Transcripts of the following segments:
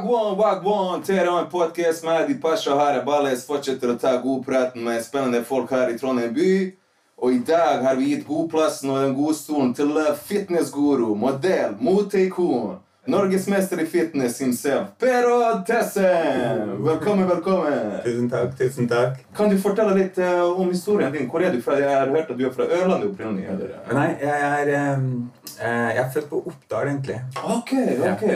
Wagwan, wagwan! Tere en podcast med de Pasha her i Balles fortsetter å ta god prat med spennende folk her i Trondheim by. Og i dag har vi gitt godplassen og den gode stolen til fitnessguru, modell, moteikon, norgesmester i fitness himself, Pero Tessen! Velkommen, velkommen. Tusen takk. tusen takk. Kan du fortelle litt uh, om historien din? Hvor er du fra? Jeg har hørt at du er fra Ørland opprinnelig. Nei, jeg er, um, jeg er født på Oppdal, egentlig. Ok, ok.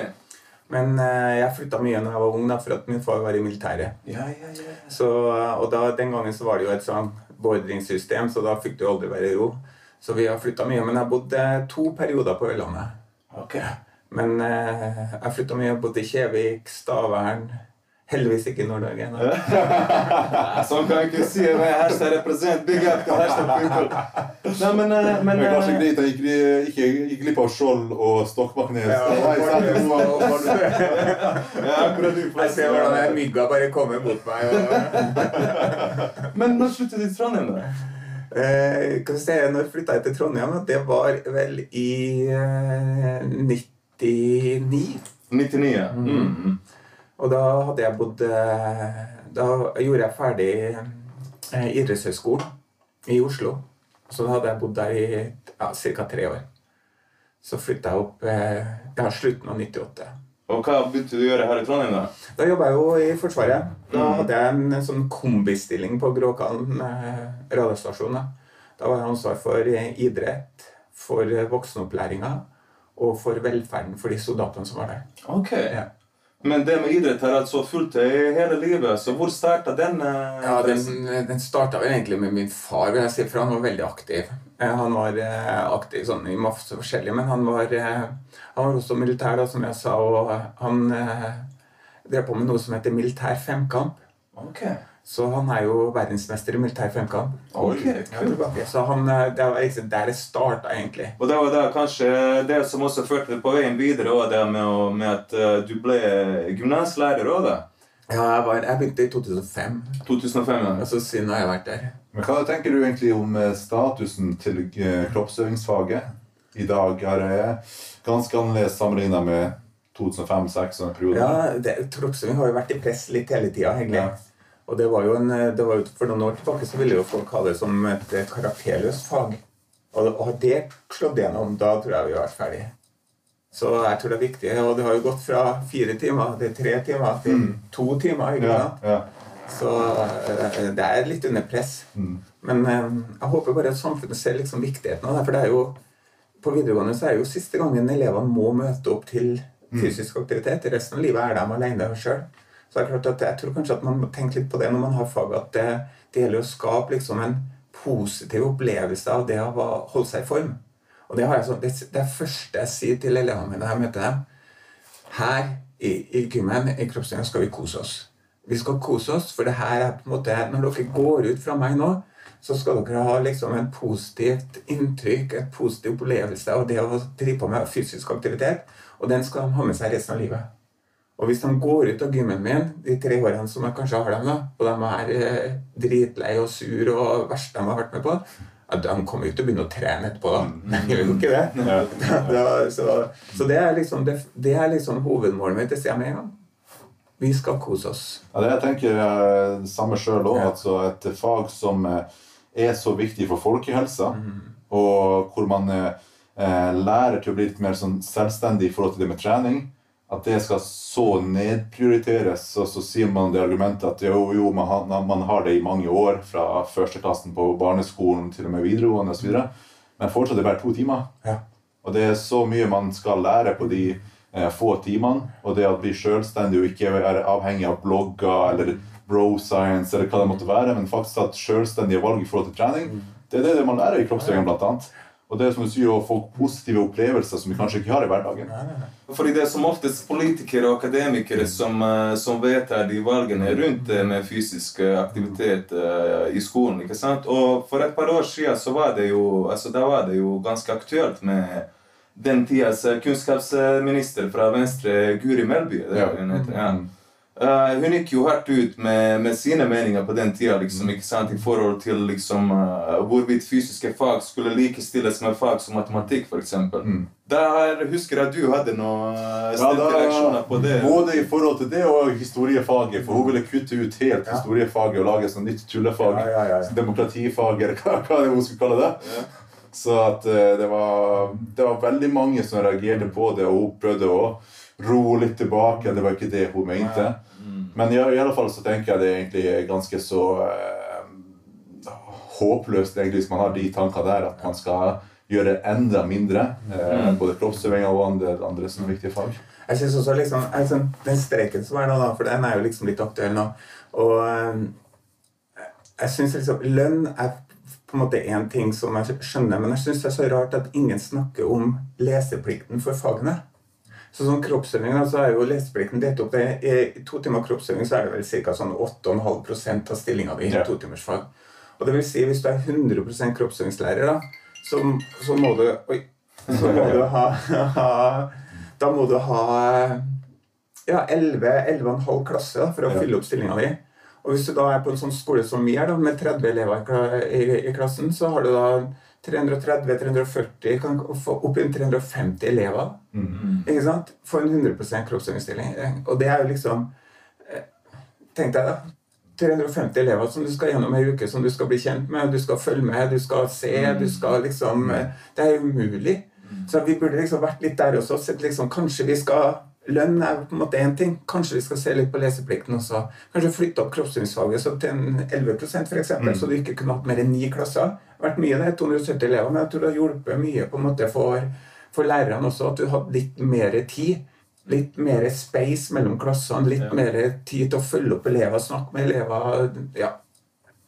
Men eh, jeg flytta mye da jeg var ung, da, for at min far var i militæret. Ja, ja, ja. Så, og da, Den gangen så var det jo et sånn beordringssystem, så da fikk du aldri være i ro. Så vi har flytta mye. Men jeg bodde to perioder på Ørlandet. Ok. Men eh, jeg flytta mye. Jeg bodde i Kjevik, Stavern Heldigvis ikke i Nord-Norge. ennå Sånn kan jeg ikke si. Men hashtag represent, big up til hashtag people. Nei, men, eh, men Men kanskje eh, greit at jeg gikk glipp av Skjold og Stokmarknes. Ja, det Jeg ser hvordan mygga bare kommer mot meg. Men når sluttet du i Trondheim, da? Eh, kan se, Når flytta jeg til Trondheim? Det var vel i eh, 99. 99, ja. Mm. Og da hadde jeg bodd eh, Da gjorde jeg ferdig eh, idrettshøyskolen i Oslo. Så da hadde jeg bodd der i ja, ca. tre år. Så flytta jeg opp eh, ja, slutten av 98. Og hva begynte du å gjøre her i Trondheim, da? Da jobba jeg jo i Forsvaret. Da hadde jeg en, sånn kombistilling på Gråkallen eh, radiostasjon. Da. da var jeg ansvar for idrett, for voksenopplæringa og for velferden for de soldatene som var der. Ok. Ja. Men det med idrett har altså fulgt deg hele livet, så hvor starta den? eh, Ja, Den, den starta vel egentlig med min far, vil jeg si, for han var veldig aktiv. Eh, Han var eh, aktiv sånn i masse forskjellig, men han var, han var også militær, da, som jeg sa, og han eh, drev på med noe som heter militær femkamp. Ok. Så han er jo verdensmester i militær femkamp. Ok, cool. Så han, eh, det var liksom der det starta, egentlig. Og det var da kanskje det som også førte deg på veien videre, og det med, å, med at eh, du ble gymnaslærer òg, da? Ja, jeg, var, jeg begynte i 2005, 2005, ja. så siden har jeg vært der. Men hva tenker du egentlig om eh, statusen til kroppsøvingsfaget? I dag er det ganske annerledes sammenligna med 2005-2006 og en periode. Ja, det, Kroppsøving har jo vært i press litt hele tida, egentlig. Ja. Og det var jo en, det var jo, For noen år tilbake så ville jo folk ha det som et, karakterløst fag. Og, og det slått gjennom, da tror jeg vi har vært ferdige. Så jeg tror det er viktig. Og det har jo gått fra fire timer til tre timer til to timer. ikke sant? ja. Så eh, det er litt under press. Mm. Men eh, jeg håper bare at samfunnet ser liksom viktigheten av det. For det er jo, på videregående så er det jo siste gangen elevene må møte opp til fysisk aktivitet. Resten av livet er de alene sjøl. Så det er klart at jeg tror kanskje at man må tenke litt på det når man har fag, at det, det gjelder å skape liksom en positiv opplevelse av det å holde seg i form. Og det, jeg sånn, det, det første jeg sier til elevene mine når jeg møter dem. Her i, i gymmen i kroppsøving skal vi kose oss. Vi skal kose oss, for det her er på en måte Når dere går ut fra meg nå, så skal dere ha liksom en positivt inntrykk, et positiv opplevelse av det å drive på med fysisk aktivitet. Og den skal de ha med seg resten av livet. Og hvis de går ut av gymmen min de tre årene som jeg kanskje har dem, da, og de er eh, dritlei og sur og verst de har vært med på, ja, de kommer jo ikke til å begynne å trene etterpå. da. De gjør jo ikke det. Ja. Da, så, så det er liksom, det, det er liksom hovedmålet mitt. Det sier jeg med en gang. Vi skal kose oss. Ja, det jeg tenker jeg det samme sjøl òg. Altså et fag som eh, er så viktig for folkehelsa, Mm. og hvor man eh, eh, lærer til å bli litt mer sånn selvstendig i forhold til det med trening, at det skal så nedprioriteres. Og så sier man det argumentet at jo, jo, man har, man har det i mange år, fra førsteklassen på barneskolen til og med videregående osv., men fortsatt er det bare to timer. Ja. Og det er så mye man skal lære på de eh, få timene. Og det at bli selvstendig og ikke være avhengig av blogger eller bro science eller hva det måtte være, men faktisk at selvstendige valg i forhold til trening, det er det man lærer i kroppsøving blant annet. Og det er som du sier, å få positive opplevelser som vi kanskje ikke har i hverdagen. Fordi det er som oftest politikere og akademikere som, eh, som vedtar de valgene rundt det med fysisk eh, aktivitet eh, i skolen. ikke sant? Og for et par år siden så var det jo, altså da var det jo ganske aktuelt med den tidas eh, kunnskapsminister fra Venstre, Guri Melby. det er Ja. Ja. Eh, hun gikk jo hardt ut med, med sine meninger på den tida liksom, ikke sant, i forhold til liksom, uh, hvorvidt fysiske fag skulle likestilles med fag som matematikk, for Mm. Der husker jeg du hadde noen uh, Ja, da, reaksjoner på det. både i forhold til det og historiefaget. For hun ville kutte ut helt Ja. historiefaget og lage et nytt tullefag. Ja, ja, ja. Sånn Demokratifag, eller hva, hva hun skulle kalle det. Ja. Så at uh, det var, det var veldig mange som reagerte på det, og hun prøvde å roe litt tilbake. Det var ikke det hun mente. Men i, i alle fall så tenker jeg det er egentlig ganske så eh, håpløst egentlig hvis man har de tankene der, at man skal gjøre enda mindre. Eh, både kroppsøvinger og andre, andre som er viktige fag. Jeg synes også liksom, synes, Den streiken som er nå, da, for den er jo liksom litt aktuell nå. Og jeg syns liksom lønn er på en måte én ting som jeg skjønner, men jeg syns det er så rart at ingen snakker om leseplikten for fagene. Så sånn kroppsøving, så er jo leseplikten delt opp. Det, I to timer kroppsøving så er det vel ca. Sånn 8,5 av stillinga di i Ja. totimersfag. Og det vil si, hvis du er 100 kroppsøvingslærer, da, så, så må du Oi. Så må du ha, ha Da må du ha ja, 11-11,5 klasse da, for å Ja. fylle opp stillinga di. Og hvis du da er på en sånn skole som vi er, da, med 30 elever i, i, i klassen, så har du da 330-340, kan få opp inn 350 elever. Ikke sant? Få en 100% kroppsøvingsstilling. Og det er jo liksom eh, Tenk deg da. 350 elever som du skal gjennom ei uke, som du skal bli kjent med, du skal følge med, du skal se, du skal liksom eh, Det er umulig. Så vi burde liksom vært litt der også. Sett liksom, kanskje vi skal Lønn er på en måte én ting. Kanskje vi skal se litt på leseplikten også. Kanskje flytte opp kroppssynsfaget til en 11% for eksempel, så du ikke kunne hatt mer enn ni klasser. Det har vært mye det, 270 elever, men jeg tror det har hjulpet mye på en måte for, for lærerne også, at du hadde litt mer tid. Litt mer space mellom klassene, litt Ja. mer tid til å følge opp elever, snakke med elever. Ja,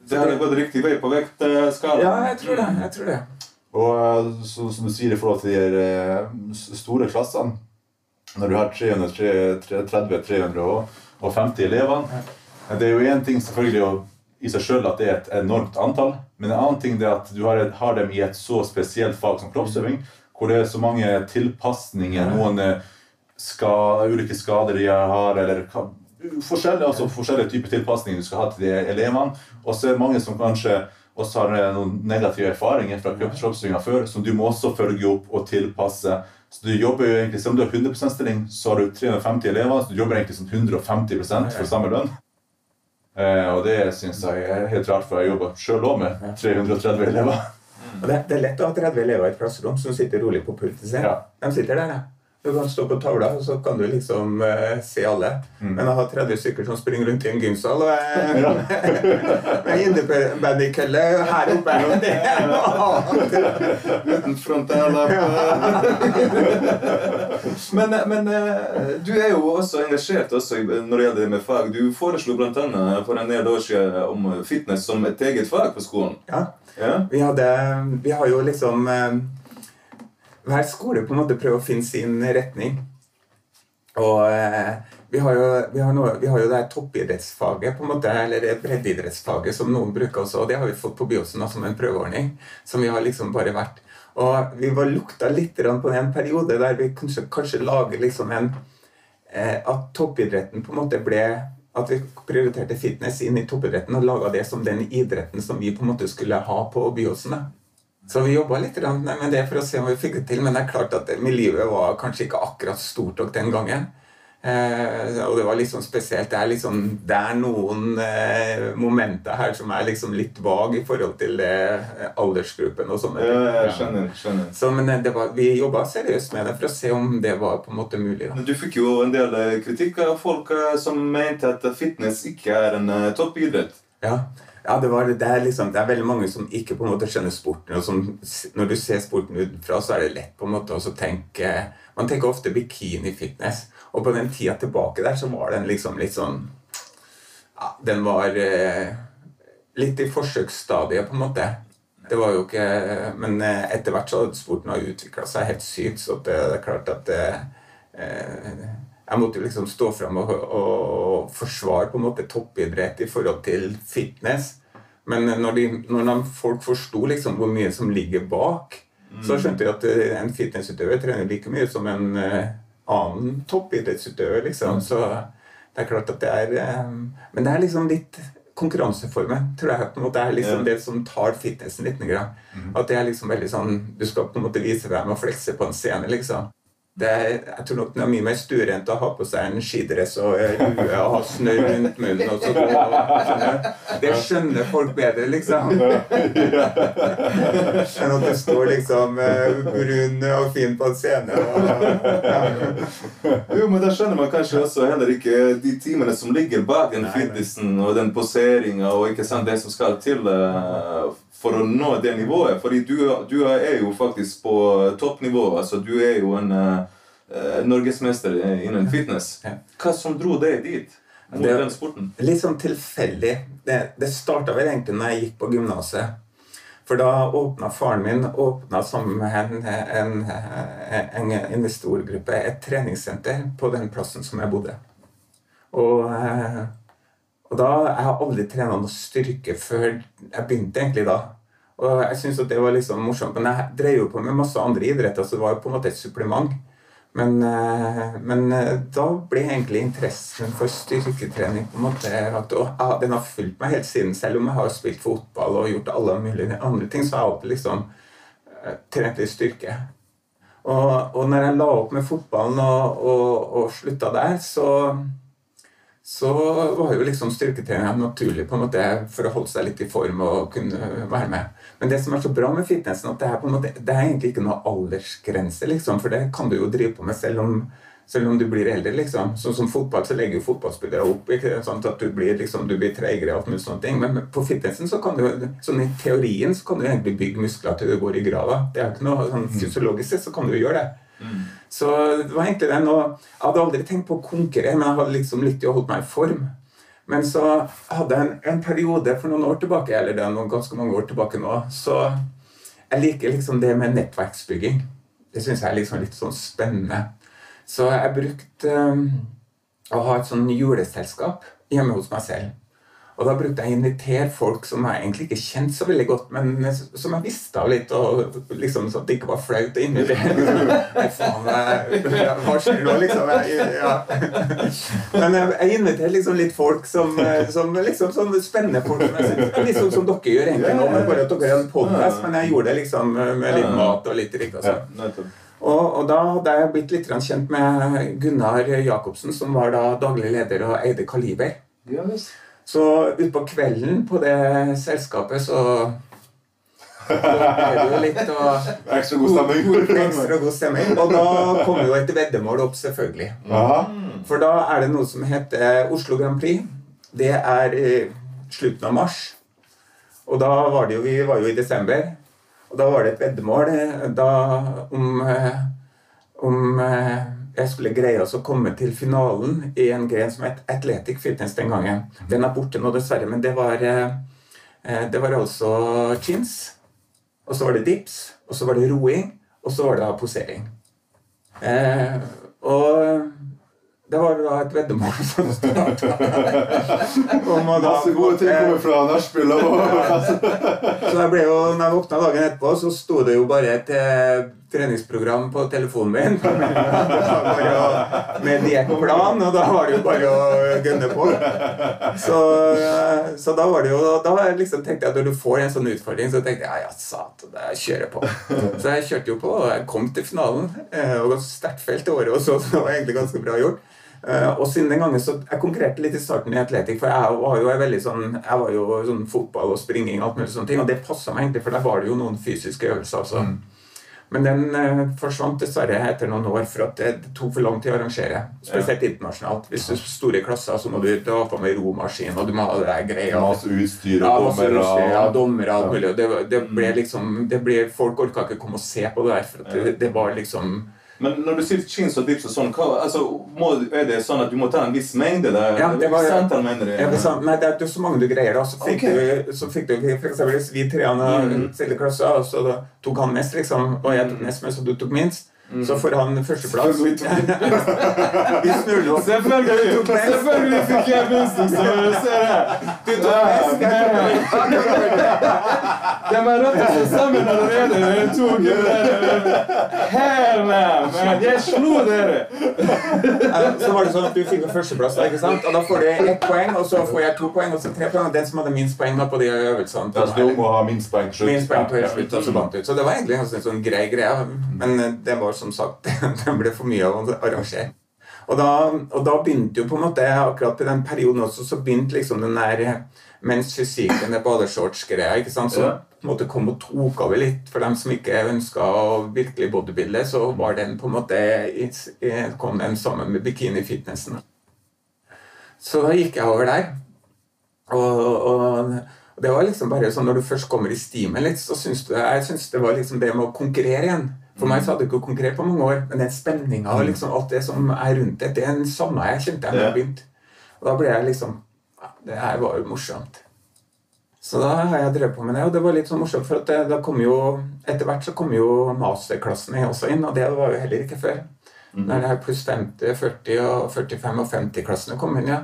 Det har gått riktig vei på vektskalaen. ja jeg tror det. jeg tror det. Og eh, så, som du sier i forhold til de eh, store klassene Når du har 330-350 elever Det er jo én ting selvfølgelig å, i seg sjøl at det er et enormt antall. Men en annen ting er at du har, har dem i et så spesielt fag som kroppsøving, hvor det er så mange tilpasninger. Noen eh, ska, ulike skader de har, eller forskjellige, altså forskjellige typer tilpasninger du skal ha til de elevene. Og så er det mange som kanskje også har eh, noen negative erfaringer fra kroppsøvinga før, som du må også følge opp og tilpasse. Så du jobber jo egentlig, Selv om du har 100 stilling, så har du 350 elever, så du jobber egentlig som 150 for samme lønn. Eh, og det syns jeg er helt rart, for jeg jobber sjøl òg med 330 elever. Og det, det er lett å ha 30 elever i et klasserom som sitter rolig på pulten sin. Ja. De sitter der, ja. Du kan stå på tavla, og så kan du liksom uh, se alle. Mm. Men jeg har 30 stykker som springer rundt i en gymsal og er med innebandy-kølle her oppe det er noe annet. Uten men men eh, du er jo også engasjert også når det gjelder det med fag. Du foreslo bl.a. for en del år siden om fitness som et eget fag på skolen. Ja. Ja? Vi, hadde, vi har jo liksom eh, Hver skole på en måte prøver å finne sin retning. Og eh, vi, har jo, vi, har noe, vi har jo det her toppidrettsfaget, på en måte, eller breddeidrettsfaget, som noen bruker også. Og det har vi fått på Byåsen som en prøveordning. Som vi har liksom bare vært Og vi var lukta litt på en periode der vi kanskje, kanskje lager liksom en eh, At toppidretten på en måte ble at vi prioriterte fitness inn i toppidretten og laga det som den idretten som vi på en måte skulle ha på Byåsen. Så vi jobba litt med det for å se om vi fikk det til, men det er klart at miljøet var kanskje ikke akkurat stort nok den gangen. Eh, og det var litt sånn spesielt. Det er, liksom, det er noen eh, momenter her som er liksom litt vag i forhold til eh, aldersgruppen og sånne Ja, Ja. skjønner. skjønner. Så, men eh, det var, vi jobba seriøst med det for å se om det var på en måte mulig. da. Du fikk jo en del eh, kritikk av folk eh, som mente at fitness ikke er en toppidrett. Ja, ja det, var, det, er liksom, det er veldig mange som ikke på en måte skjønner sporten. og som, Når du ser sporten utenfra, så er det lett på en måte å tenke Man tenker ofte bikini-fitness. Og på den tida tilbake der så var den liksom litt sånn ja, Den var eh, litt i forsøksstadiet, på en måte. Det var jo ikke Men eh, etter hvert så hadde sporten utvikla seg helt sykt, så det, det er klart at det, eh, jeg måtte jo liksom stå fram og, og forsvare på en måte toppidrett i forhold til fitness. Men når, de, når de, folk forsto liksom hvor mye som ligger bak, så skjønte de at eh, en fitnessutøver trener like mye som en uh, annen toppidrettsutøver. liksom. Så Det er klart at det er um, Men det er liksom litt konkurranseformen, tror jeg på en måte er liksom yeah. det som tar fitnessen litt. Mm. At det er liksom veldig sånn Du skal på en måte vise deg med å flekse på en scene, liksom. Det er, jeg tror nok den er mye mer stuerent å ha på seg en skidress og eh, lue og ha snørr rundt munnen. og så gå og skjønner. Det skjønner folk bedre, liksom. Enn at du står liksom eh, brun og fin på en scene. Og, ja. Jo, men da skjønner man kanskje også heller ikke de timene som ligger bak den fitnessen og den poseringa og ikke sant, det som skal til eh, for å nå det nivået. Fordi du, du er jo faktisk på toppnivå. Altså, du er jo en uh, norgesmester innen fitness. Hva som dro deg dit? Mot Det- den sporten? Litt sånn tilfeldig. Det, det starta vel egentlig når jeg gikk på gymnaset. For da åpna faren min åpna sammen med en, en, en investorgruppe et treningssenter på den plassen som jeg bodde. Og, eh, og da Jeg har aldri trena noe styrke før jeg begynte egentlig da. Og jeg syns det var liksom morsomt. Men jeg drev jo på med masse andre idretter, så det var jo på en måte et supplement. Men, eh, men eh, da ble egentlig interessen for styrketrening på en måte at, Den har fulgt meg helt siden. Selv om jeg har spilt fotball og gjort alle mulige andre ting, så har jeg alltid liksom eh, trent litt styrke. Og, og når jeg la opp med fotballen og, og, og slutta der, så så var jo liksom styrketreninga naturlig på en måte for å holde seg litt i form og kunne være med. Men det som er så bra med fitnessen, at det er, måte, det er egentlig ikke noe aldersgrense. liksom, For det kan du jo drive på med selv om, selv om du blir eldre. liksom. Sånn som fotball, så legger jo fotballspillere opp ikke sånn at du blir, liksom, du blir treigere og alt mulig sånne ting. Men på fitnessen så kan du sånn i teorien så kan du egentlig bygge muskler til du går i grava. Det er ikke noe sånn Fysiologisk sett så kan du gjøre det. Så det var egentlig den, og Jeg hadde aldri tenkt på å konkurrere, men jeg hadde liksom til å holde meg i form. Men så hadde jeg en, en periode for noen år tilbake, eller det er noen ganske mange år tilbake nå, så jeg liker liksom det med nettverksbygging. Det syns jeg er liksom litt sånn spennende. Så jeg brukte um, å ha et sånn juleselskap hjemme hos meg selv. Og da brukte jeg å invitere folk som jeg egentlig ikke kjente så veldig godt, men som jeg visste av litt, og liksom så at det ikke var flaut å invitere. Nei, faen, hva skjer nå, liksom? Jeg, ja. Men jeg, jeg inviterer liksom litt folk som, som liksom sånn spennende folk. Som jeg liksom som dere gjør egentlig nå, men bare at dere er en podcast, men jeg gjorde det liksom med litt mat og litt drikke og sånn. Og, og da hadde jeg blitt litt kjent med Gunnar Jacobsen, som var da daglig leder og eide Kaliber. Ja, visst. Så utpå kvelden på det selskapet så så ble det jo litt og Ekstra god stemning. ekstra god stemning. Og da kommer jo et veddemål opp, selvfølgelig. Aha. For da er det noe som heter Oslo Grand Prix. Det er i slutten av mars. Og da var det jo Vi var jo i desember. Og da var det et veddemål eh, da om eh, om eh, jeg skulle greie oss å komme til finalen i en gren som het Athletic Fitness den gangen. Den er borte nå, dessverre, men det var, eh, eh, det var altså chins. Og så var det dips, og så var det roing, og så var det posering. Eh, og det var da et veddemål som starta. Masse gode ting kommer fra nachspiel. og- Så jeg ble jo, når jeg våkna dagen etterpå, så sto det jo bare eh, treningsprogram på telefonen min. Bare å, med diettplan, og da var det jo bare å gunne på. Så, eh, så da var det jo Da liksom tenkte jeg at når du får en sånn utfordring, så tenkte jeg ja, satan, jeg kjører på. Så jeg kjørte jo på, og jeg kom til finalen. eh, Og ganske sterkt felt i året også, så det var egentlig ganske bra gjort. Uh, og siden den gangen så Jeg konkurrerte litt i starten i atletikk, for jeg var jo veldig sånn Jeg var jo sånn fotball og springing og alt mulig sånne ting, og det passa meg egentlig, for der var det jo noen fysiske øvelser også. Men den eh, forsvant dessverre etter noen år, for at det, tok for lang tid å arrangere. Spesielt internasjonalt. Hvis du er store klasser, så må du ut og få med romaskin, og du må ha det der greia. Masse utstyr og dommer dommere. ja, dommere og alt mulig. Det, det ble liksom det ble, Folk orka ikke komme og se på det der, for det, det var liksom Men når du sier chins og dips og sånn, hva, altså, må, er det sånn at du må ta en viss mengde der? Ja, det var- Senter, mener jeg. Ja, men så, nei, det er ikke så mange du greier, da. Så fikk okay. du, så fikk du for eksempel vi treene stille klasser, og så tok han mest, liksom, og jeg tok mest, men så du tok minst. Så får han førsteplass. Selvfølgelig tok- Vi snurrer opp. Selvfølgelig fikk jeg minst, så ser jeg. Du tok De har rødt seg sammen allerede. De tok Hell no. Jeg slo dere. Så var det sånn at du fikk jo førsteplass, da, ikke sant? Og da får du ett poeng, og så får jeg to poeng, og så tre poeng. Og den som hadde minst poeng da på de øvelsene Det er så det om å ha minst poeng til slutt. Minst poeng til Ja, ja. så vant du. Så det var egentlig en sånn grei greie. Men eh, det var som sagt Det ble for mye å arrangere. Og da, og da begynte jo på en måte akkurat på den perioden også, så begynte liksom den der Mens fysikken, er badeshorts-greia, ikke sant, så Ja. på en måte kom og tok over litt. For dem som ikke ønska å virkelig bodybuilde, så var den på en måte kom den sammen med bikini-fitnessen. Så da gikk jeg over der. Og, og, og det var liksom bare sånn når du først kommer i stimen litt, så syns du Jeg syns det var liksom det med å konkurrere igjen. For meg så hadde det ikke konkret på mange år, men den spenninga og liksom alt det som er rundt det, det er den samme jeg kjente da jeg begynte. Og da ble jeg liksom Det her var jo morsomt. Så da har jeg drevet på med det, og det var litt sånn morsomt, for det, da kom jo Etter hvert så kom jo masterklassene også inn, og det var jo heller ikke før. Når det er pluss 50, 40 og 45 og 50-klassene kom inn, ja.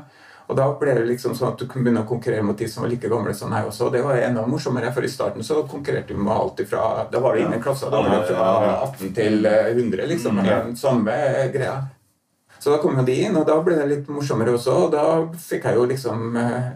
Og da ble det liksom sånn at du kunne begynne å konkurrere mot de som var like gamle som meg også. Og det var enda morsommere, for i starten så konkurrerte vi med alt ifra Da var det ingen klasser. Da var det fra 18 til eh, 100, liksom. Men den samme greia. Så da kom jo de inn, og da ble det litt morsommere også. Og da fikk jeg jo liksom eh,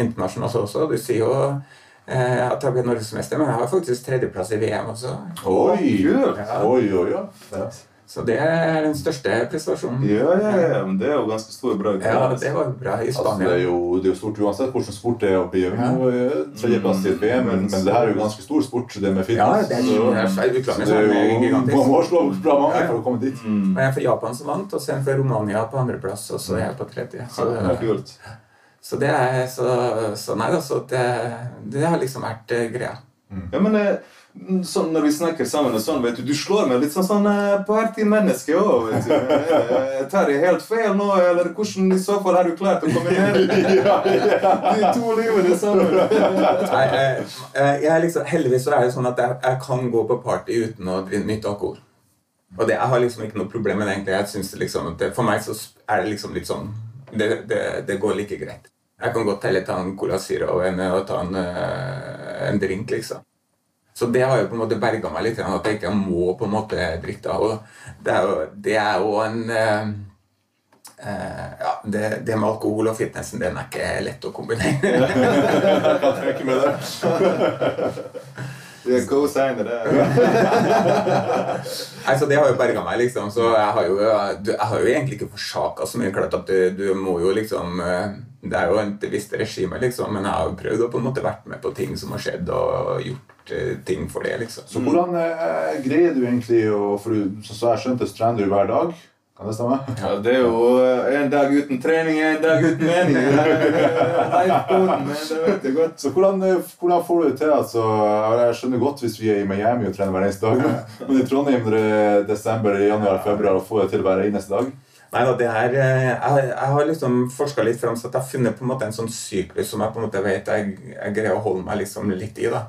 internasjonalt også. Du sier jo eh, at jeg ble norgesmester, men jeg har faktisk tredjeplass i VM også. Oi! Ja. Oi, oi, oi. Ja. Så det er den største prestasjonen. Ja, ja, ja, men det er jo ganske stor bragd. Ja, det var bra i Altså, det, er jo, det er jo stort uansett hvordan sport det er oppe i nå, eh, tredjeplass i et VM, men, men det her er jo ganske stor sport, det med fitness. Ja, det er, så- det er så utlandet det er er jo, gigantisk. man må slå bra mange for å komme dit. Mm. Jeg er fra Japan som vant, og så en fra Romania på andreplass, og så er jeg på tredje. Så, Ja, kult. så det er så, så nei da, så det, det har liksom vært greia. greia. Ja, men eh, sånn når vi snakker sammen og sånn, vet du, du slår meg litt sånn sånn eh, partymenneske òg, vet du. Jeg Tar jeg helt feil nå, eller hvordan i så fall har du klart å kombinere de to livene sammen? Nei, jeg, eh, jeg liksom, heldigvis så er det sånn at jeg, jeg kan gå på party uten å nytte nytt alkohol. Og det, jeg har liksom ikke noe problem med det. egentlig. Jeg synes det liksom, det, For meg så er det liksom litt sånn Det, det, det går like greit. Jeg kan godt heller ta en Cola Zero enn å ta en, eh, en drink, liksom. Så det har jo på en måte berga meg litt, at jeg ikke må på en måte drikke da. Og det er jo, det er jo en eh, eh, ja, det, det med alkohol og fitnessen, den er ikke lett å kombinere. Jeg kan tenke meg det. Det er co-signer, det. Altså, det har jo berga meg, liksom. Så jeg har jo, jeg har jo egentlig ikke forsaka så mye. Klart at du, du må jo liksom eh, Det er jo et visst regime, liksom, men jeg har jo prøvd å på en måte vært med på ting som har skjedd, og gjort eh, ting for det, liksom. Så hvordan eh, greier du egentlig å For du, så, så jeg skjønte, trener du hver dag? Kan det stemme? Ja, det er jo eh, en dag uten trening, en dag uten mening. Det life-koden, men det vet jeg godt. Så hvordan, eh, hvordan får du det til? Altså, jeg skjønner godt hvis vi er i Miami og trener hver eneste dag, men i Trondheim når det er desember, januar, februar, å få det til hver eneste dag? Nei da, det er eh, Jeg, jeg har liksom forska litt fram så jeg har funnet på en måte en sånn syklus som jeg på en måte vet jeg, jeg greier å holde meg liksom litt i. da.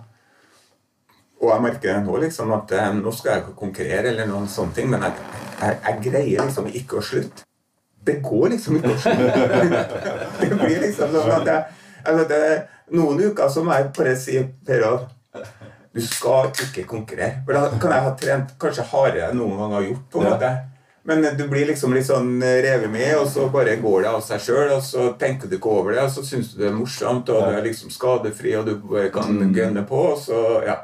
Og jeg merker det nå, liksom, at eh, nå skal jeg ikke konkurrere, eller noen sånne ting, men jeg, jeg, jeg greier liksom ikke å slutte. Det går liksom ikke å slutte. det blir liksom sånn at jeg, altså det, Noen uker så må jeg bare si Per du skal ikke konkurrere. For da kan jeg ha trent kanskje hardere enn noen gang har gjort. på en måte. Men du blir liksom litt sånn revet med, og så bare går det av seg sjøl. Og så tenker du ikke over det, og så syns du det er morsomt, og du er liksom skadefri, og du kan gønne på. Og så, ja.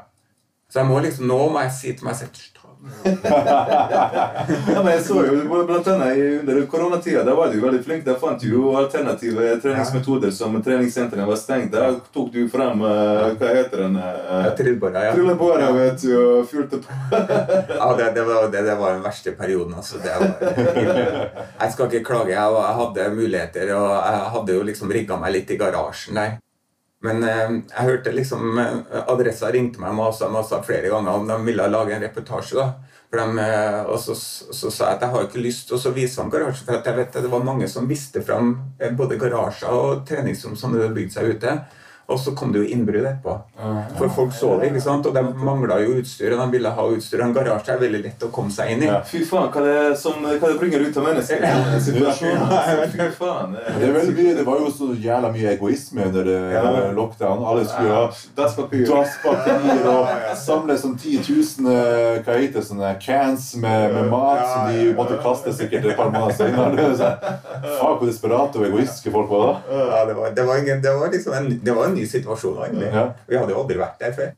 så jeg må liksom, nå må jeg si til meg selv «Ta det Ja, men jeg så jo blant annet under koronatida, da var du veldig flink. Da fant du jo alternative treningsmetoder som treningssentrene var stengt. Da tok du fram eh, Hva heter den? Uh, triller bare, ja. Tryllebåra, vet du, og fylte på. Ja, det, det, var, det, det var den verste perioden. Altså. Det var, jeg skal ikke klage. Jeg, jeg hadde muligheter, og jeg hadde jo liksom rigga meg litt i garasjen der. Men eh, jeg hørte liksom eh, Adressa ringte meg og masa, masa flere ganger om de ville lage en reportasje. da. Dem, eh, og så, så sa jeg at jeg har ikke lyst til å vise han garasje. for jeg vet at det var mange som viste fram både garasjer og treningsrom som hadde bygd seg ute. Og så kom det jo innbrudd etterpå. For folk så det, ikke sant? og de mangla jo utstyr, og de ville ha utstyr. En garasje er veldig lett å komme seg inn i. Ja. Fy faen, hva det, som, hva det bringer ut av mennesker i denne situasjonen. Fy faen. Det, er veldig mye, det var jo så jævla mye egoisme under Ja. lockdown. Alle skulle ha Dasspapir. dasspapir og samle sånn 10 000 eh, hva heter sånne cans med, med mat som de måtte kaste sikkert et par måneder senere. Det er sånn, Faen, hvor desperate og egoistiske folk var da. Ja, det var, det var, ingen, det var liksom en, det var en ny situasjon, egentlig. Ja. Vi hadde jo aldri vært der før.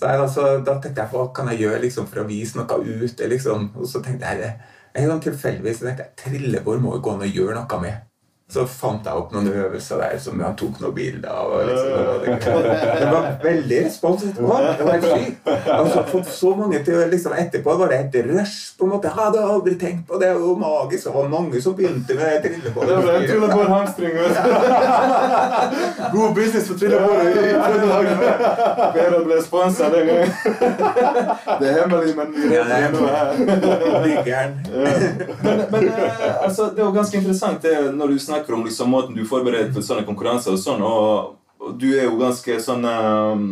Så jeg, altså, da tenkte jeg hva kan jeg gjøre liksom, for å vise noe ut. Liksom. Og så tenkte jeg jeg sånn tilfeldigvis tenkte jeg, trillebår må jo gå an å gjøre noe med. Så fant jeg opp noen øvelser der som han tok noen bilder av. Og liksom, det, det var veldig respons etterpå. Det var helt sykt. Jeg så fått så mange til liksom, Etterpå var det et rush. på en måte. Jeg hadde aldri tenkt på det. Det var jo magisk. Det var mange som begynte med trillebår. Det ble en trillebår hamstring. God business for trillebår i i Trøndelag. Bedre ble sponsa den gangen. Det er hemmelig, men vi Ja, er noe her. Men, men eh, altså, det er jo ganske interessant det, når du snakker om liksom, måten du forbereder til sånne konkurranser og sånn. og du er jo ganske sånn eh,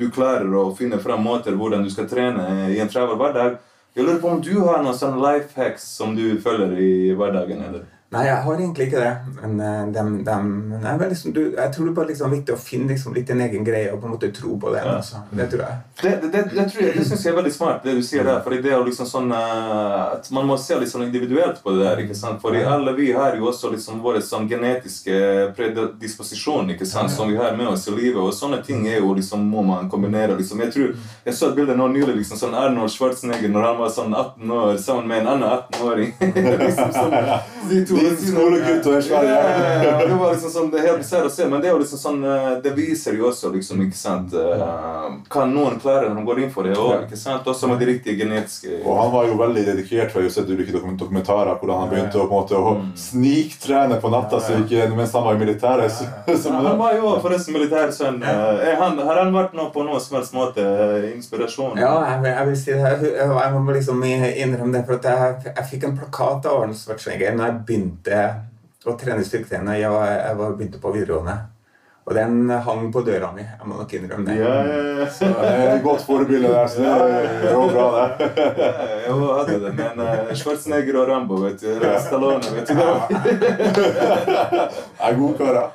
Du klarer å finne fram måter hvordan du skal trene i en travel hverdag. Jeg lurer på om du har noen sånne life hacks som du følger i hverdagen? eller? Nei, jeg har egentlig ikke det. Men eh, dem, dem, liksom, du, jeg tror det er bare liksom viktig å finne liksom litt din egen greie og på en måte tro på den. Ja. Altså. Det tror jeg. Det, det, det, det, tror jeg, det synes jeg er veldig smart, det du sier der. Fordi det er liksom sånn eh, at Man må se sånn individuelt på det der. ikke sant? Fordi alle vi har jo også liksom våre sånn genetiske predisposisjon ikke sant? som vi har med oss i livet. Og sånne ting er jo liksom må man kombinere. liksom. Jeg tror, jeg så et bilde nå nylig liksom sånn Arnold Schwarzenegger når han var sånn 18 år sammen med en annen 18-åring. liksom sånn, de to Din skolegutt og en svær ja, jævel. ja, ja, det var liksom sånn, det er helt bisarrt å se, men det er jo liksom sånn eh, Det viser jo også liksom, ikke sant eh, Hva noen klarer når de går inn for det Og, ikke sant? Også med de riktige genetiske Og han var jo veldig dedikert. for Jeg har jo sett ulike dokument- dokumentarer hvordan han begynte å, på en måte, å sniktrene på natta så ikke, mens han var i militæret. Så, så, Ja, Han var jo forresten militærsønn. sønn. er Har han vært noe på noen som helst måte eh, inspirasjon? Ja, jeg, vil- jeg vil si det. Jeg, jeg må liksom innrømme det, for at jeg, jeg fikk en plakat av Arne Schwarzenegger jeg begynte å trene styrketrening. Jeg, var, jeg var, begynte på videregående. Og den hang på døra mi. Jeg må nok innrømme det. Ja, ja, ja. det er et godt forbilde der, så det går bra, det. Jeg hadde det, men uh, Schwarzenegger og Rambo, vet du. Stallone, vet du. Jeg er gode karer.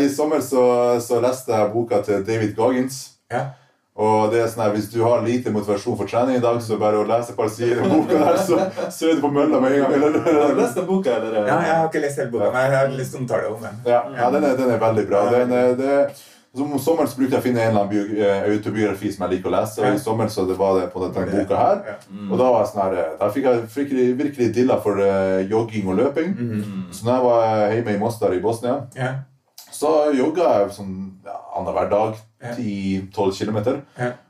I sommer så, så leste jeg boka til David Goggins. Ja. Og det er sånn her, Hvis du har lite motivasjon for trening i dag, så bare å lese et par sider i boka der, så, så er du på mølla med en gang. Har du Eller? lest den boka, eller? Ja, jeg har ikke lest hele boka, men jeg har lyst til å omtale om den. Ja, ja den, er, den er veldig bra. Den, er- det, som om sommeren så brukte jeg å finne en eller annen eh, autobiografi som jeg liker å lese. Og i sommer så det var det på denne boka her. Og da var jeg sånn her, eh, da fikk jeg virkelig, virkelig dilla for eh, jogging og løping. Så når jeg var hjemme i Mostar i Bosnia, så jogga jeg sånn ja, annenhver dag. Ja. 10-12 km.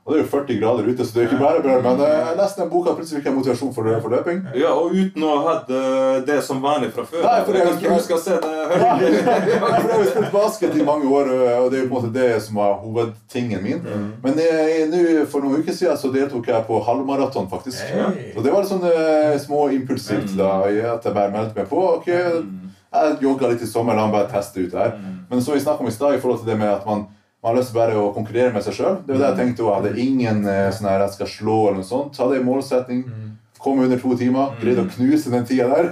Og det er jo 40 grader ute, så det er ikke bare bra. Men eh, jeg leste den boka, plutselig ikke motivasjon for, for løping. Ja, og uten å ha hatt eh, det som vanlig fra før. Nei, for det er- jeg skal se det. Ja, for jeg har jo spilt basket i mange år, og det er jo på en måte det som var hovedtingen min. Men jeg, nå, for noen uker siden så deltok jeg på halvmaraton, faktisk. Hey. Så det var litt sånn eh, små impulsivt da, at jeg bare meldte meg på. Ok, jeg jogga litt i sommer, la meg bare teste ut det her. Men som vi snakket om i stad, i forhold til det med at man man har lyst til bare å konkurrere med seg sjøl. Det var det jeg tenkte òg. Hadde ingen eh, sånn her jeg skal slå eller noe sånt. Hadde en målsetting. Kom under to timer. Greide å knuse den tida der.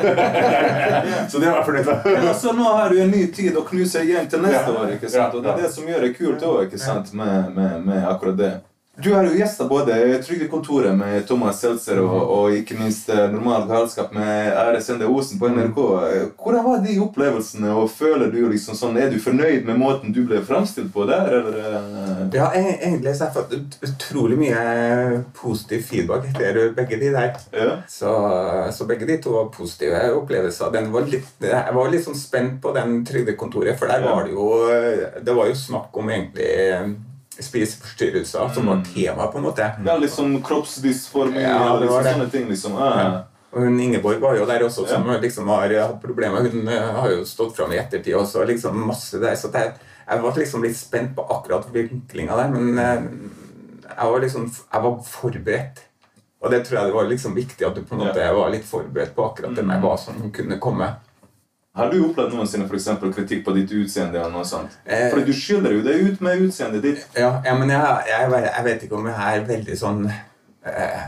så det var jeg fornøyd med. Men altså, nå har du en ny tid å knuse igjen til neste Ja. år. ikke sant? Og det er det som gjør det kult òg, ikke sant, med, med, med akkurat det. Du har jo gjesta både Trygdekontoret med Thomas Seltzer og, og ikke minst eh, Normal galskap med Ære Sende Osen på NRK. Hvordan var de opplevelsene, og føler du liksom sånn, er du fornøyd med måten du ble framstilt på der, eller? eh? Ja, egentlig så har jeg fått utrolig mye positiv feedback etter begge de der. Ja. Så, så begge de to var positive opplevelser. Den var litt, jeg var litt sånn spent på den trygdekontoret, for der var det jo Det var jo snakk om egentlig eh, spiseforstyrrelser som var tema, på en måte. Ja, liksom kroppsdysformi Ja, og liksom, sånne ting. liksom. Ja. Og hun Ingeborg var jo der også, som liksom har hatt problemer. Hun eh, har jo stått fram i ettertid også. liksom masse der, så det, Jeg var liksom litt spent på akkurat vinklinga der, men eh, jeg var liksom jeg var forberedt. Og det tror jeg det var liksom viktig at du på en måte var litt forberedt på akkurat det med hva som kunne komme. Har du opplevd noensinne for eksempel, kritikk på ditt utseende? eller noe sånt? Eh. Fordi du skiller jo deg ut med utseendet ditt. Ja, ja men jeg, jeg, jeg vet ikke om jeg er veldig sånn eh,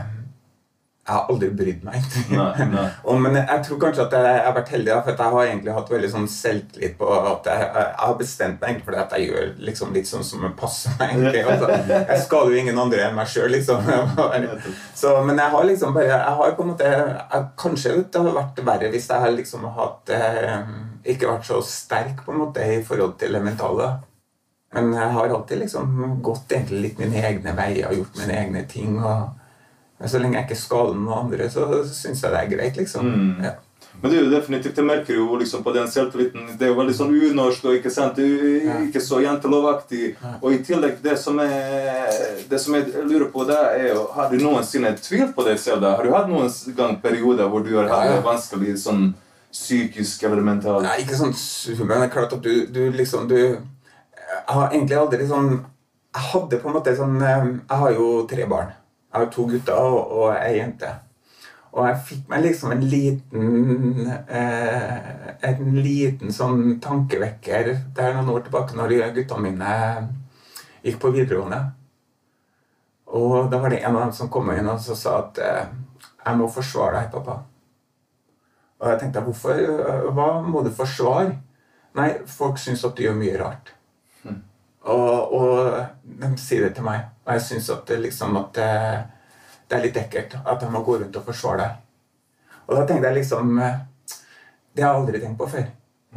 Jeg har aldri brydd meg. Nei, nei. Men jeg tror kanskje at jeg, har vært heldig, for jeg har egentlig hatt veldig sånn selvtillit på at jeg, jeg har bestemt meg for at jeg gjør liksom litt sånn som passer meg. egentlig. Altså, jeg skader jo ingen andre enn meg sjøl, liksom. Så, men jeg har liksom bare jeg har på en måte jeg, Kanskje det hadde vært verre hvis jeg liksom hadde eh, ikke vært så sterk på en måte i forhold til det mentale. Men jeg har alltid liksom gått egentlig litt mine egne veier gjort mine egne ting. og men så lenge jeg ikke skader noen andre, så syns jeg det er greit, liksom. Mm. Ja. Men det er jo definitivt, jeg merker jo liksom på den selvtilliten Det er jo veldig sånn unorsk og ikke sant, det er ikke så jantelovaktig. Og i tillegg, det som, er, det som jeg lurer på, da er jo Har du noensinne tvilt på deg selv? da? Har du hatt noen gang perioder hvor du har hatt det vanskelig sånn psykisk eller mentalt? Nei, ikke sånn men det er klart at du, du liksom du Jeg har egentlig aldri sånn Jeg hadde på en måte sånn eh, Jeg har jo tre barn. Jeg har to gutter og, og ei jente. Og jeg fikk meg liksom en liten eh, En liten sånn tankevekker der noen år tilbake når guttene mine gikk på videregående. Og da var det en av dem som kom inn og sa at eh, jeg må forsvare deg, pappa. Og jeg tenkte hvorfor? øh, Hva må du forsvare? Nei, folk syns at du gjør mye rart. Og, og de sier det til meg. Og jeg syns at det liksom at det, det er litt ekkelt at jeg må gå rundt og forsvare deg. Og da tenkte jeg liksom eh, Det har jeg aldri tenkt på før.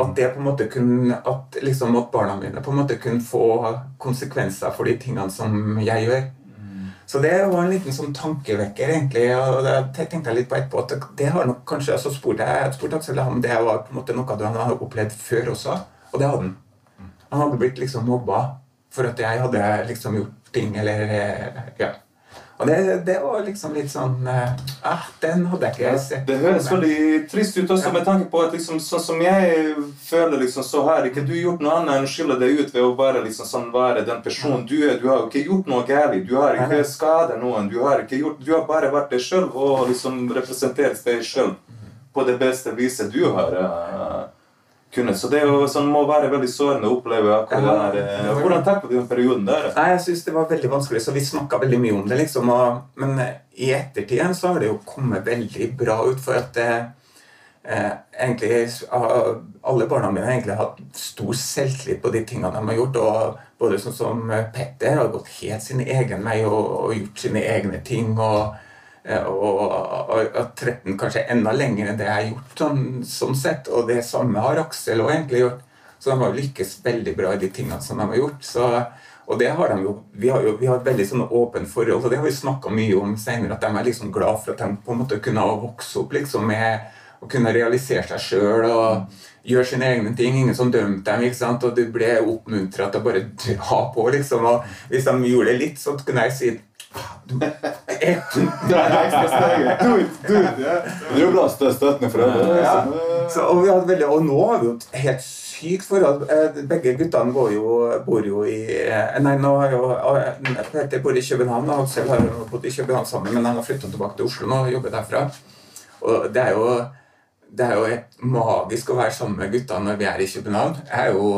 At det på en måte kunne, at liksom at barna mine på en måte kunne få konsekvenser for de tingene som jeg gjør. Så det var en liten sånn tankevekker, egentlig. Og det tenkte jeg litt på etterpå. at det, har nok kanskje, Så spurte jeg spurte Aksel om det var på en måte noe han hadde opplevd før også. Og det hadde han. Han hadde blitt liksom mobba for at jeg hadde liksom gjort ting, eller eh, Ja. Og det, det var liksom litt sånn eh, ah, Den hadde jeg ikke sett. Det høres veldig trist ut også Ja. med tanke på at liksom, sånn som jeg føler, liksom, så har ikke du gjort noe annet enn å skille deg ut ved å bare liksom, sånn, være den personen du er. Du har jo ikke gjort noe galt. Du har ikke skadet noen. Du har, ikke gjort, du har bare vært deg sjøl og liksom representert deg sjøl på det beste viset du har uh, kunnet. Så det er jo, sånn, må være veldig sårende å oppleve akkurat det her. eh, Hvordan takler du den perioden der? Nei, jeg syns det var veldig vanskelig, så vi snakka veldig mye om det. liksom, og, Men eh, i ettertid så har det jo kommet veldig bra ut, for at det, eh, egentlig alle barna mine har egentlig hatt stor selvtillit på de tingene de har gjort. og Både sånn som eh, Petter har gått helt sin egen vei og, og gjort sine egne ting. og eh, og, og, og 13 kanskje enda lenger enn det jeg har gjort, sånn, sånn sett. Og det samme har Aksel også egentlig gjort. Så de har lykkes veldig bra i de tingene som de har gjort. Så, og det har de jo, vi har jo vi har et veldig sånn åpent forhold, og det har vi snakka mye om senere, at de er liksom glad for at de på en måte kunne vokse opp liksom med å kunne realisere seg sjøl og gjøre sine egne ting. Ingen som dømte dem, ikke sant? og du ble oppmuntra til å bare dra på, liksom. Og hvis de gjorde det litt, så kunne jeg si du, ett, er det ekstra steget. Do it, do. Det er jo bra støttende for foreldre. Ja. liksom. Eh, og, og nå har vi jo et helt sykt forhold. Eh, Begge guttene går jo, bor jo i eh, Nei, nå har jo eh, Peter bor i København, og Aksel har bodd i København sammen, men han har flytta tilbake til Oslo nå og jobber derfra. Og det er jo det er jo magisk å være sammen med gutta når vi er i København. Jeg er jo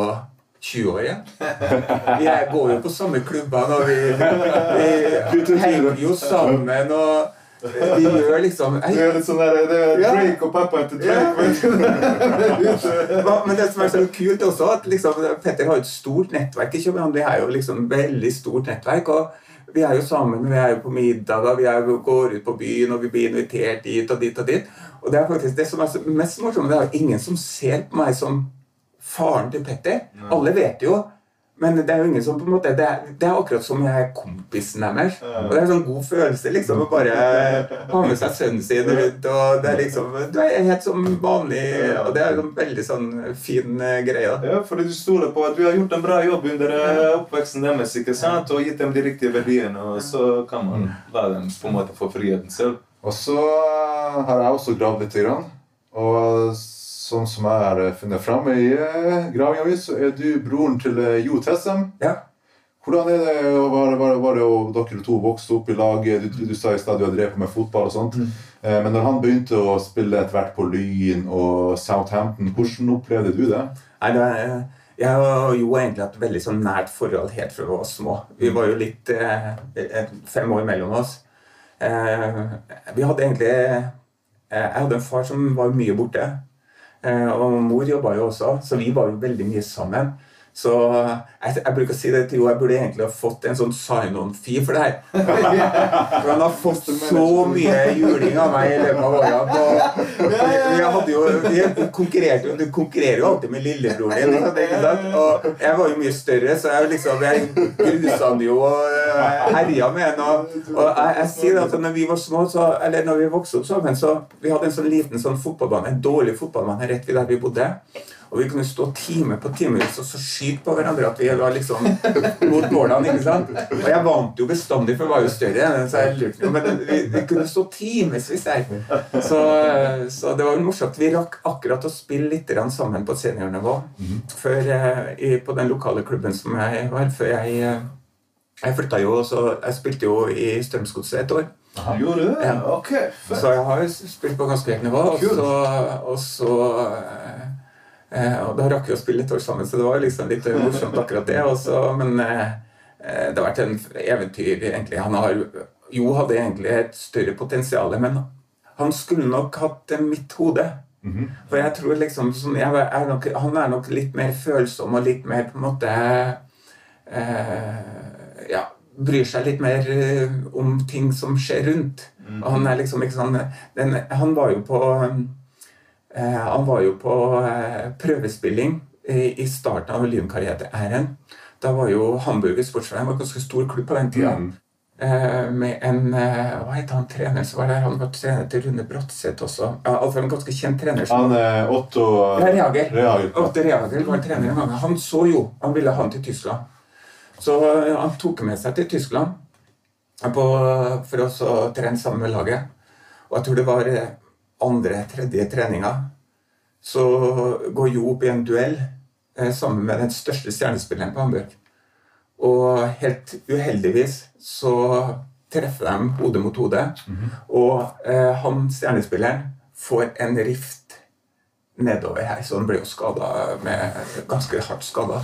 20 år igjen. Vi går jo på samme klubber, og vi, vi henger jo sammen. og vi gjør liksom Det er litt sånn der, det er. Drake og pappaen til Drake. Men det som er så kult også, at liksom, Petter har et stort nettverk i København. Vi har jo liksom veldig stort nettverk. og Vi er jo sammen, vi er jo på middager, vi jo, går ut på byen og vi blir invitert dit og dit og dit. Og det er faktisk det som er mest morsomt, det er jo ingen som ser på meg som faren til Petter. Alle vet jo. Men det er jo ingen som på en måte Det er, det er akkurat som jeg er kompisen deres. Og det er en sånn god følelse liksom å bare ha med seg sønnen sin rundt. og det er liksom, Du er helt som vanlig, og det er en veldig sånn fin eh, greie. da. Ja, fordi du stoler på at du har gjort en bra jobb under eh, oppveksten deres ikke sant? og gitt dem de riktige verdiene, og så kan man la dem på en måte få friheten selv. Og så har jeg også gravd litt. Grann. Og sånn som jeg har funnet fram i mi, så er du broren til eh, Jo Tessem. Ja. Hvordan er det, var, var, var det og dere to vokste opp i lag? Du, du, du sa i stad du har drevet med fotball og sånt. Eh, Men når han begynte å spille etter hvert på Lyn og Southampton, hvordan opplevde du det? Nei, det er, jeg og Jo har egentlig hatt veldig sånn nært forhold helt fra vi var små. Vi var jo litt eh, fem år mellom oss. Eh, vi hadde egentlig eh, Jeg hadde en far som var mye borte. Eh, og mor jobba jo også, så vi var jo veldig mye sammen. Så jeg, jeg bruker å si det til Jo, jeg burde egentlig ha fått en sånn sign-on-fee for det her. For han har fått så mye juling av meg i løpet av åra. hadde jo konkurrerte jo Du konkurrerer jo alltid med lillebroren din. ikke sant. Og jeg var jo mye større, så jeg liksom Jeg grusa han jo og eh, herja med han. Og, og jeg, jeg sier at når vi var små, så Eller når vi vokste opp sammen, så Vi hadde en sånn liten sånn fotballbane, en dårlig fotballbane rett ved der vi bodde. Og vi kunne stå time på time og så skyte på hverandre at vi var liksom mot målene. ikke sant? Og jeg vant jo bestandig, for jeg var jo større. Så jeg lurte Men vi, vi kunne stå timevis der. Så, så det var jo morsomt. Vi rakk akkurat å spille litt sammen på seniornivå før, eh, i, på den lokale klubben som jeg var. Før jeg, eh, jeg flytta jo, så jeg spilte jo i Strømsgodset et år. Gjorde du? Ja. Ok, fett. Så jeg har jo spilt på ganske høyt nivå. Og så, og så eh, Og da rakk vi å spille et år sammen, så det var liksom litt morsomt akkurat det. også. men eh, eh, det har vært en eventyr, egentlig. Han har, Jo hadde egentlig et større potensial, men han skulle nok hatt eh, mitt hode. For jeg tror liksom sånn, jeg er nok, Han er nok litt mer følsom og litt mer på en måte eh, Ja, bryr seg litt mer eh, om ting som skjer rundt. Og han er liksom sånn den, Han var jo på eh, Han var jo på eh, prøvespilling i, starten av Olympiakarrieren. Da var jo Hamburger Sportsveien en ganske stor klubb på den tida. Mm. Eh, med en eh, Hva heter han trener som var der? Han var trener til Rune Bratseth også. Ja, altså en ganske kjent trener. som- Han eh, Otto Reager. Reager. Otto Reager var trener en gang. Han så jo Han ville ha han til Tyskland. Så eh, han tok med seg til Tyskland på, for å trene sammen med laget. Og jeg tror det var eh, andre, tredje treninga. Så går Jo opp i en duell eh, sammen med den største stjernespilleren på Hamburg. Og helt uheldigvis så treffer de hode mot hode. Og eh, han stjernespilleren får en rift nedover her, så han blir jo skada med ganske hardt skada.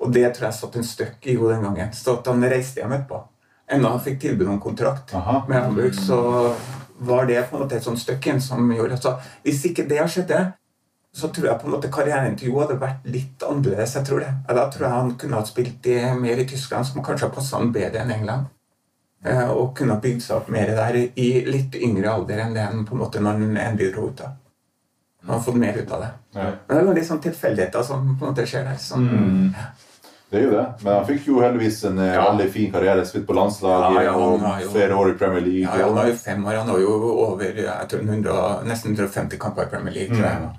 Og det tror jeg satt en støkk i henne den gangen. Så han reiste hjem etterpå. Enda han fikk tilbud om kontrakt Aha. med Hamburg, så var det på en måte et sånt stykke som gjorde at Hvis ikke det har skjedd, så tror jeg på en måte karrieren til Jo hadde vært litt annerledes. jeg tror det. Da tror jeg han kunne ha spilt i, mer i Tyskland, som kanskje har passa han bedre enn England. Eh, og kunne ha bygd seg opp mer der i litt yngre alder enn det han på en måte når han endelig dro ut. da. Han har fått mer ut av det. Ja. Men det er litt sånn tilfeldigheter som på en måte skjer der. Som, Det er jo det. Men han fikk jo heldigvis en eh, Ja. veldig fin karriere. Spilt på landslaget Ja, ja, og flere år i Premier League. Ja, han var har jo fem år. Han har jo over jeg tror, 100, nesten 150 kamper i Premier League. jeg.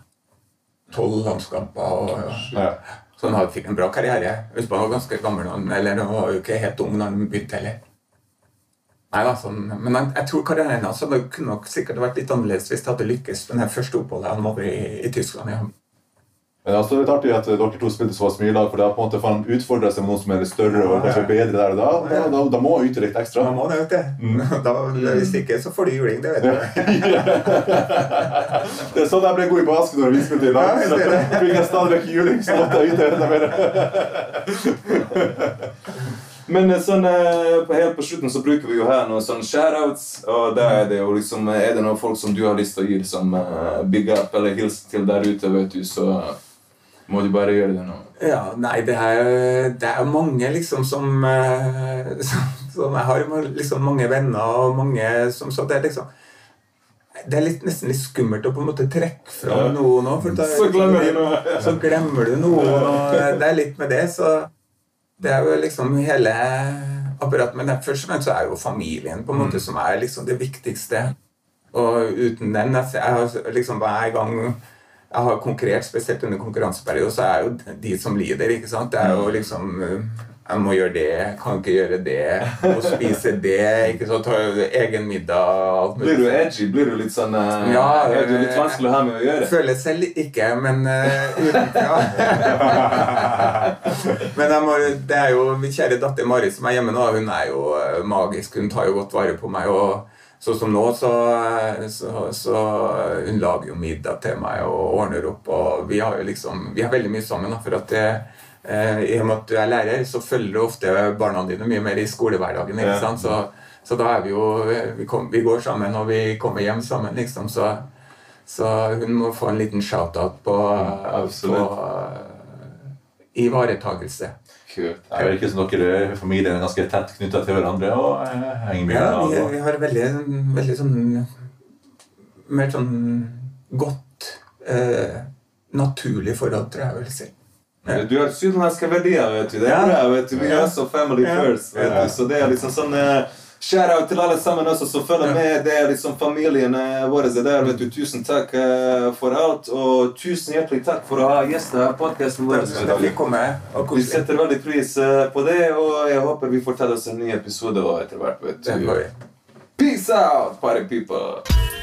Tolv landskamper. Og, så han fikk en bra karriere. Husk han var ganske gammel, han- eller han var jo ikke helt ung da han begynte heller. Nei da, sånn, Men jeg, jeg tror karrieren hans hadde kunne nok sikkert vært litt annerledes hvis det hadde lykkes med det første oppholdet han var i, i Tyskland. Ja. Men altså, det er litt artig at dere to spilte såpass mye lag, for da på en måte får han utfordre seg med noen som er litt større og kanskje bedre der og da. Da, da, da må yte litt ekstra. Da må det, vet du. Da, hvis ikke, så får du juling, det vet du. Det er sånn jeg ble god i basket når vi spilte i lag. Så fikk jeg stadig vekk juling, så måtte jeg yte enda mer. Men eh, sånn, eh, helt på slutten så bruker vi jo her noen sånne shoutouts. Og der er det jo liksom Er det noen folk som du har lyst til å gi som uh, big up eller hilsen til der ute, vet du, så må du bare gjøre det nå. Ja, nei, det er, det er mange liksom som, eh, som, som Jeg har liksom mange venner og mange som Så det er liksom Det er litt, nesten litt skummelt å på en måte trekke fra Ja. noen òg. For da- Så glemmer du noe. Så glemmer du noen, og det er litt med det, så Det er jo liksom hele apparatet. Men først og fremst så er jo familien på en måte som er liksom det viktigste. Og uten den Jeg, jeg har liksom Hver gang jeg har konkurrert, spesielt under konkurranseperioden, så er jo de som lider. ikke sant? Det er jo liksom uh, Jeg må gjøre det, kan ikke gjøre det, må spise det. ikke sant? Ta egen middag alt mulig. Blir du edgy? Blir du litt sånn eh, Ja, Er du litt eh, vanskelig å ha med å gjøre? Føler selv ikke, men uh, utenfra. men må, det er jo min kjære datter Marit som er hjemme nå. Hun er jo eh, magisk. Hun tar jo godt vare på meg. og Sånn som nå, så, så, så hun lager jo middag til meg og ordner opp. Og vi har jo liksom, vi har veldig mye sammen. for at det, eh, I og med at du er lærer, så følger du ofte barna dine mye mer i skolehverdagen. ikke sant? Så, så da er vi jo vi, kom, vi går sammen, og vi kommer hjem sammen, liksom. Så, så hun må få en liten shout-out på, på ivaretagelse. Kult. Det virker som dere familien er ganske tett knytta til hverandre og eh, henger mye Ja, vi, vi har veldig, veldig sånn Mer sånn godt eh, naturlig forhold, tror jeg jeg vil si. Ja. Du har sydlandske verdier, vet du. Det er bra, vet du. Vi er så family first, vet du. Så det er liksom sånn eh, Shout-out til alle sammen også som følger med. Det er liksom familien eh, vår er der, vet du. Tusen takk eh, for alt, og tusen hjertelig takk for å ha gjester på podkasten vår. Vi setter veldig pris eh, på det, og jeg håper vi får tatt oss en ny episode etter hvert, vet du. Peace out, party people!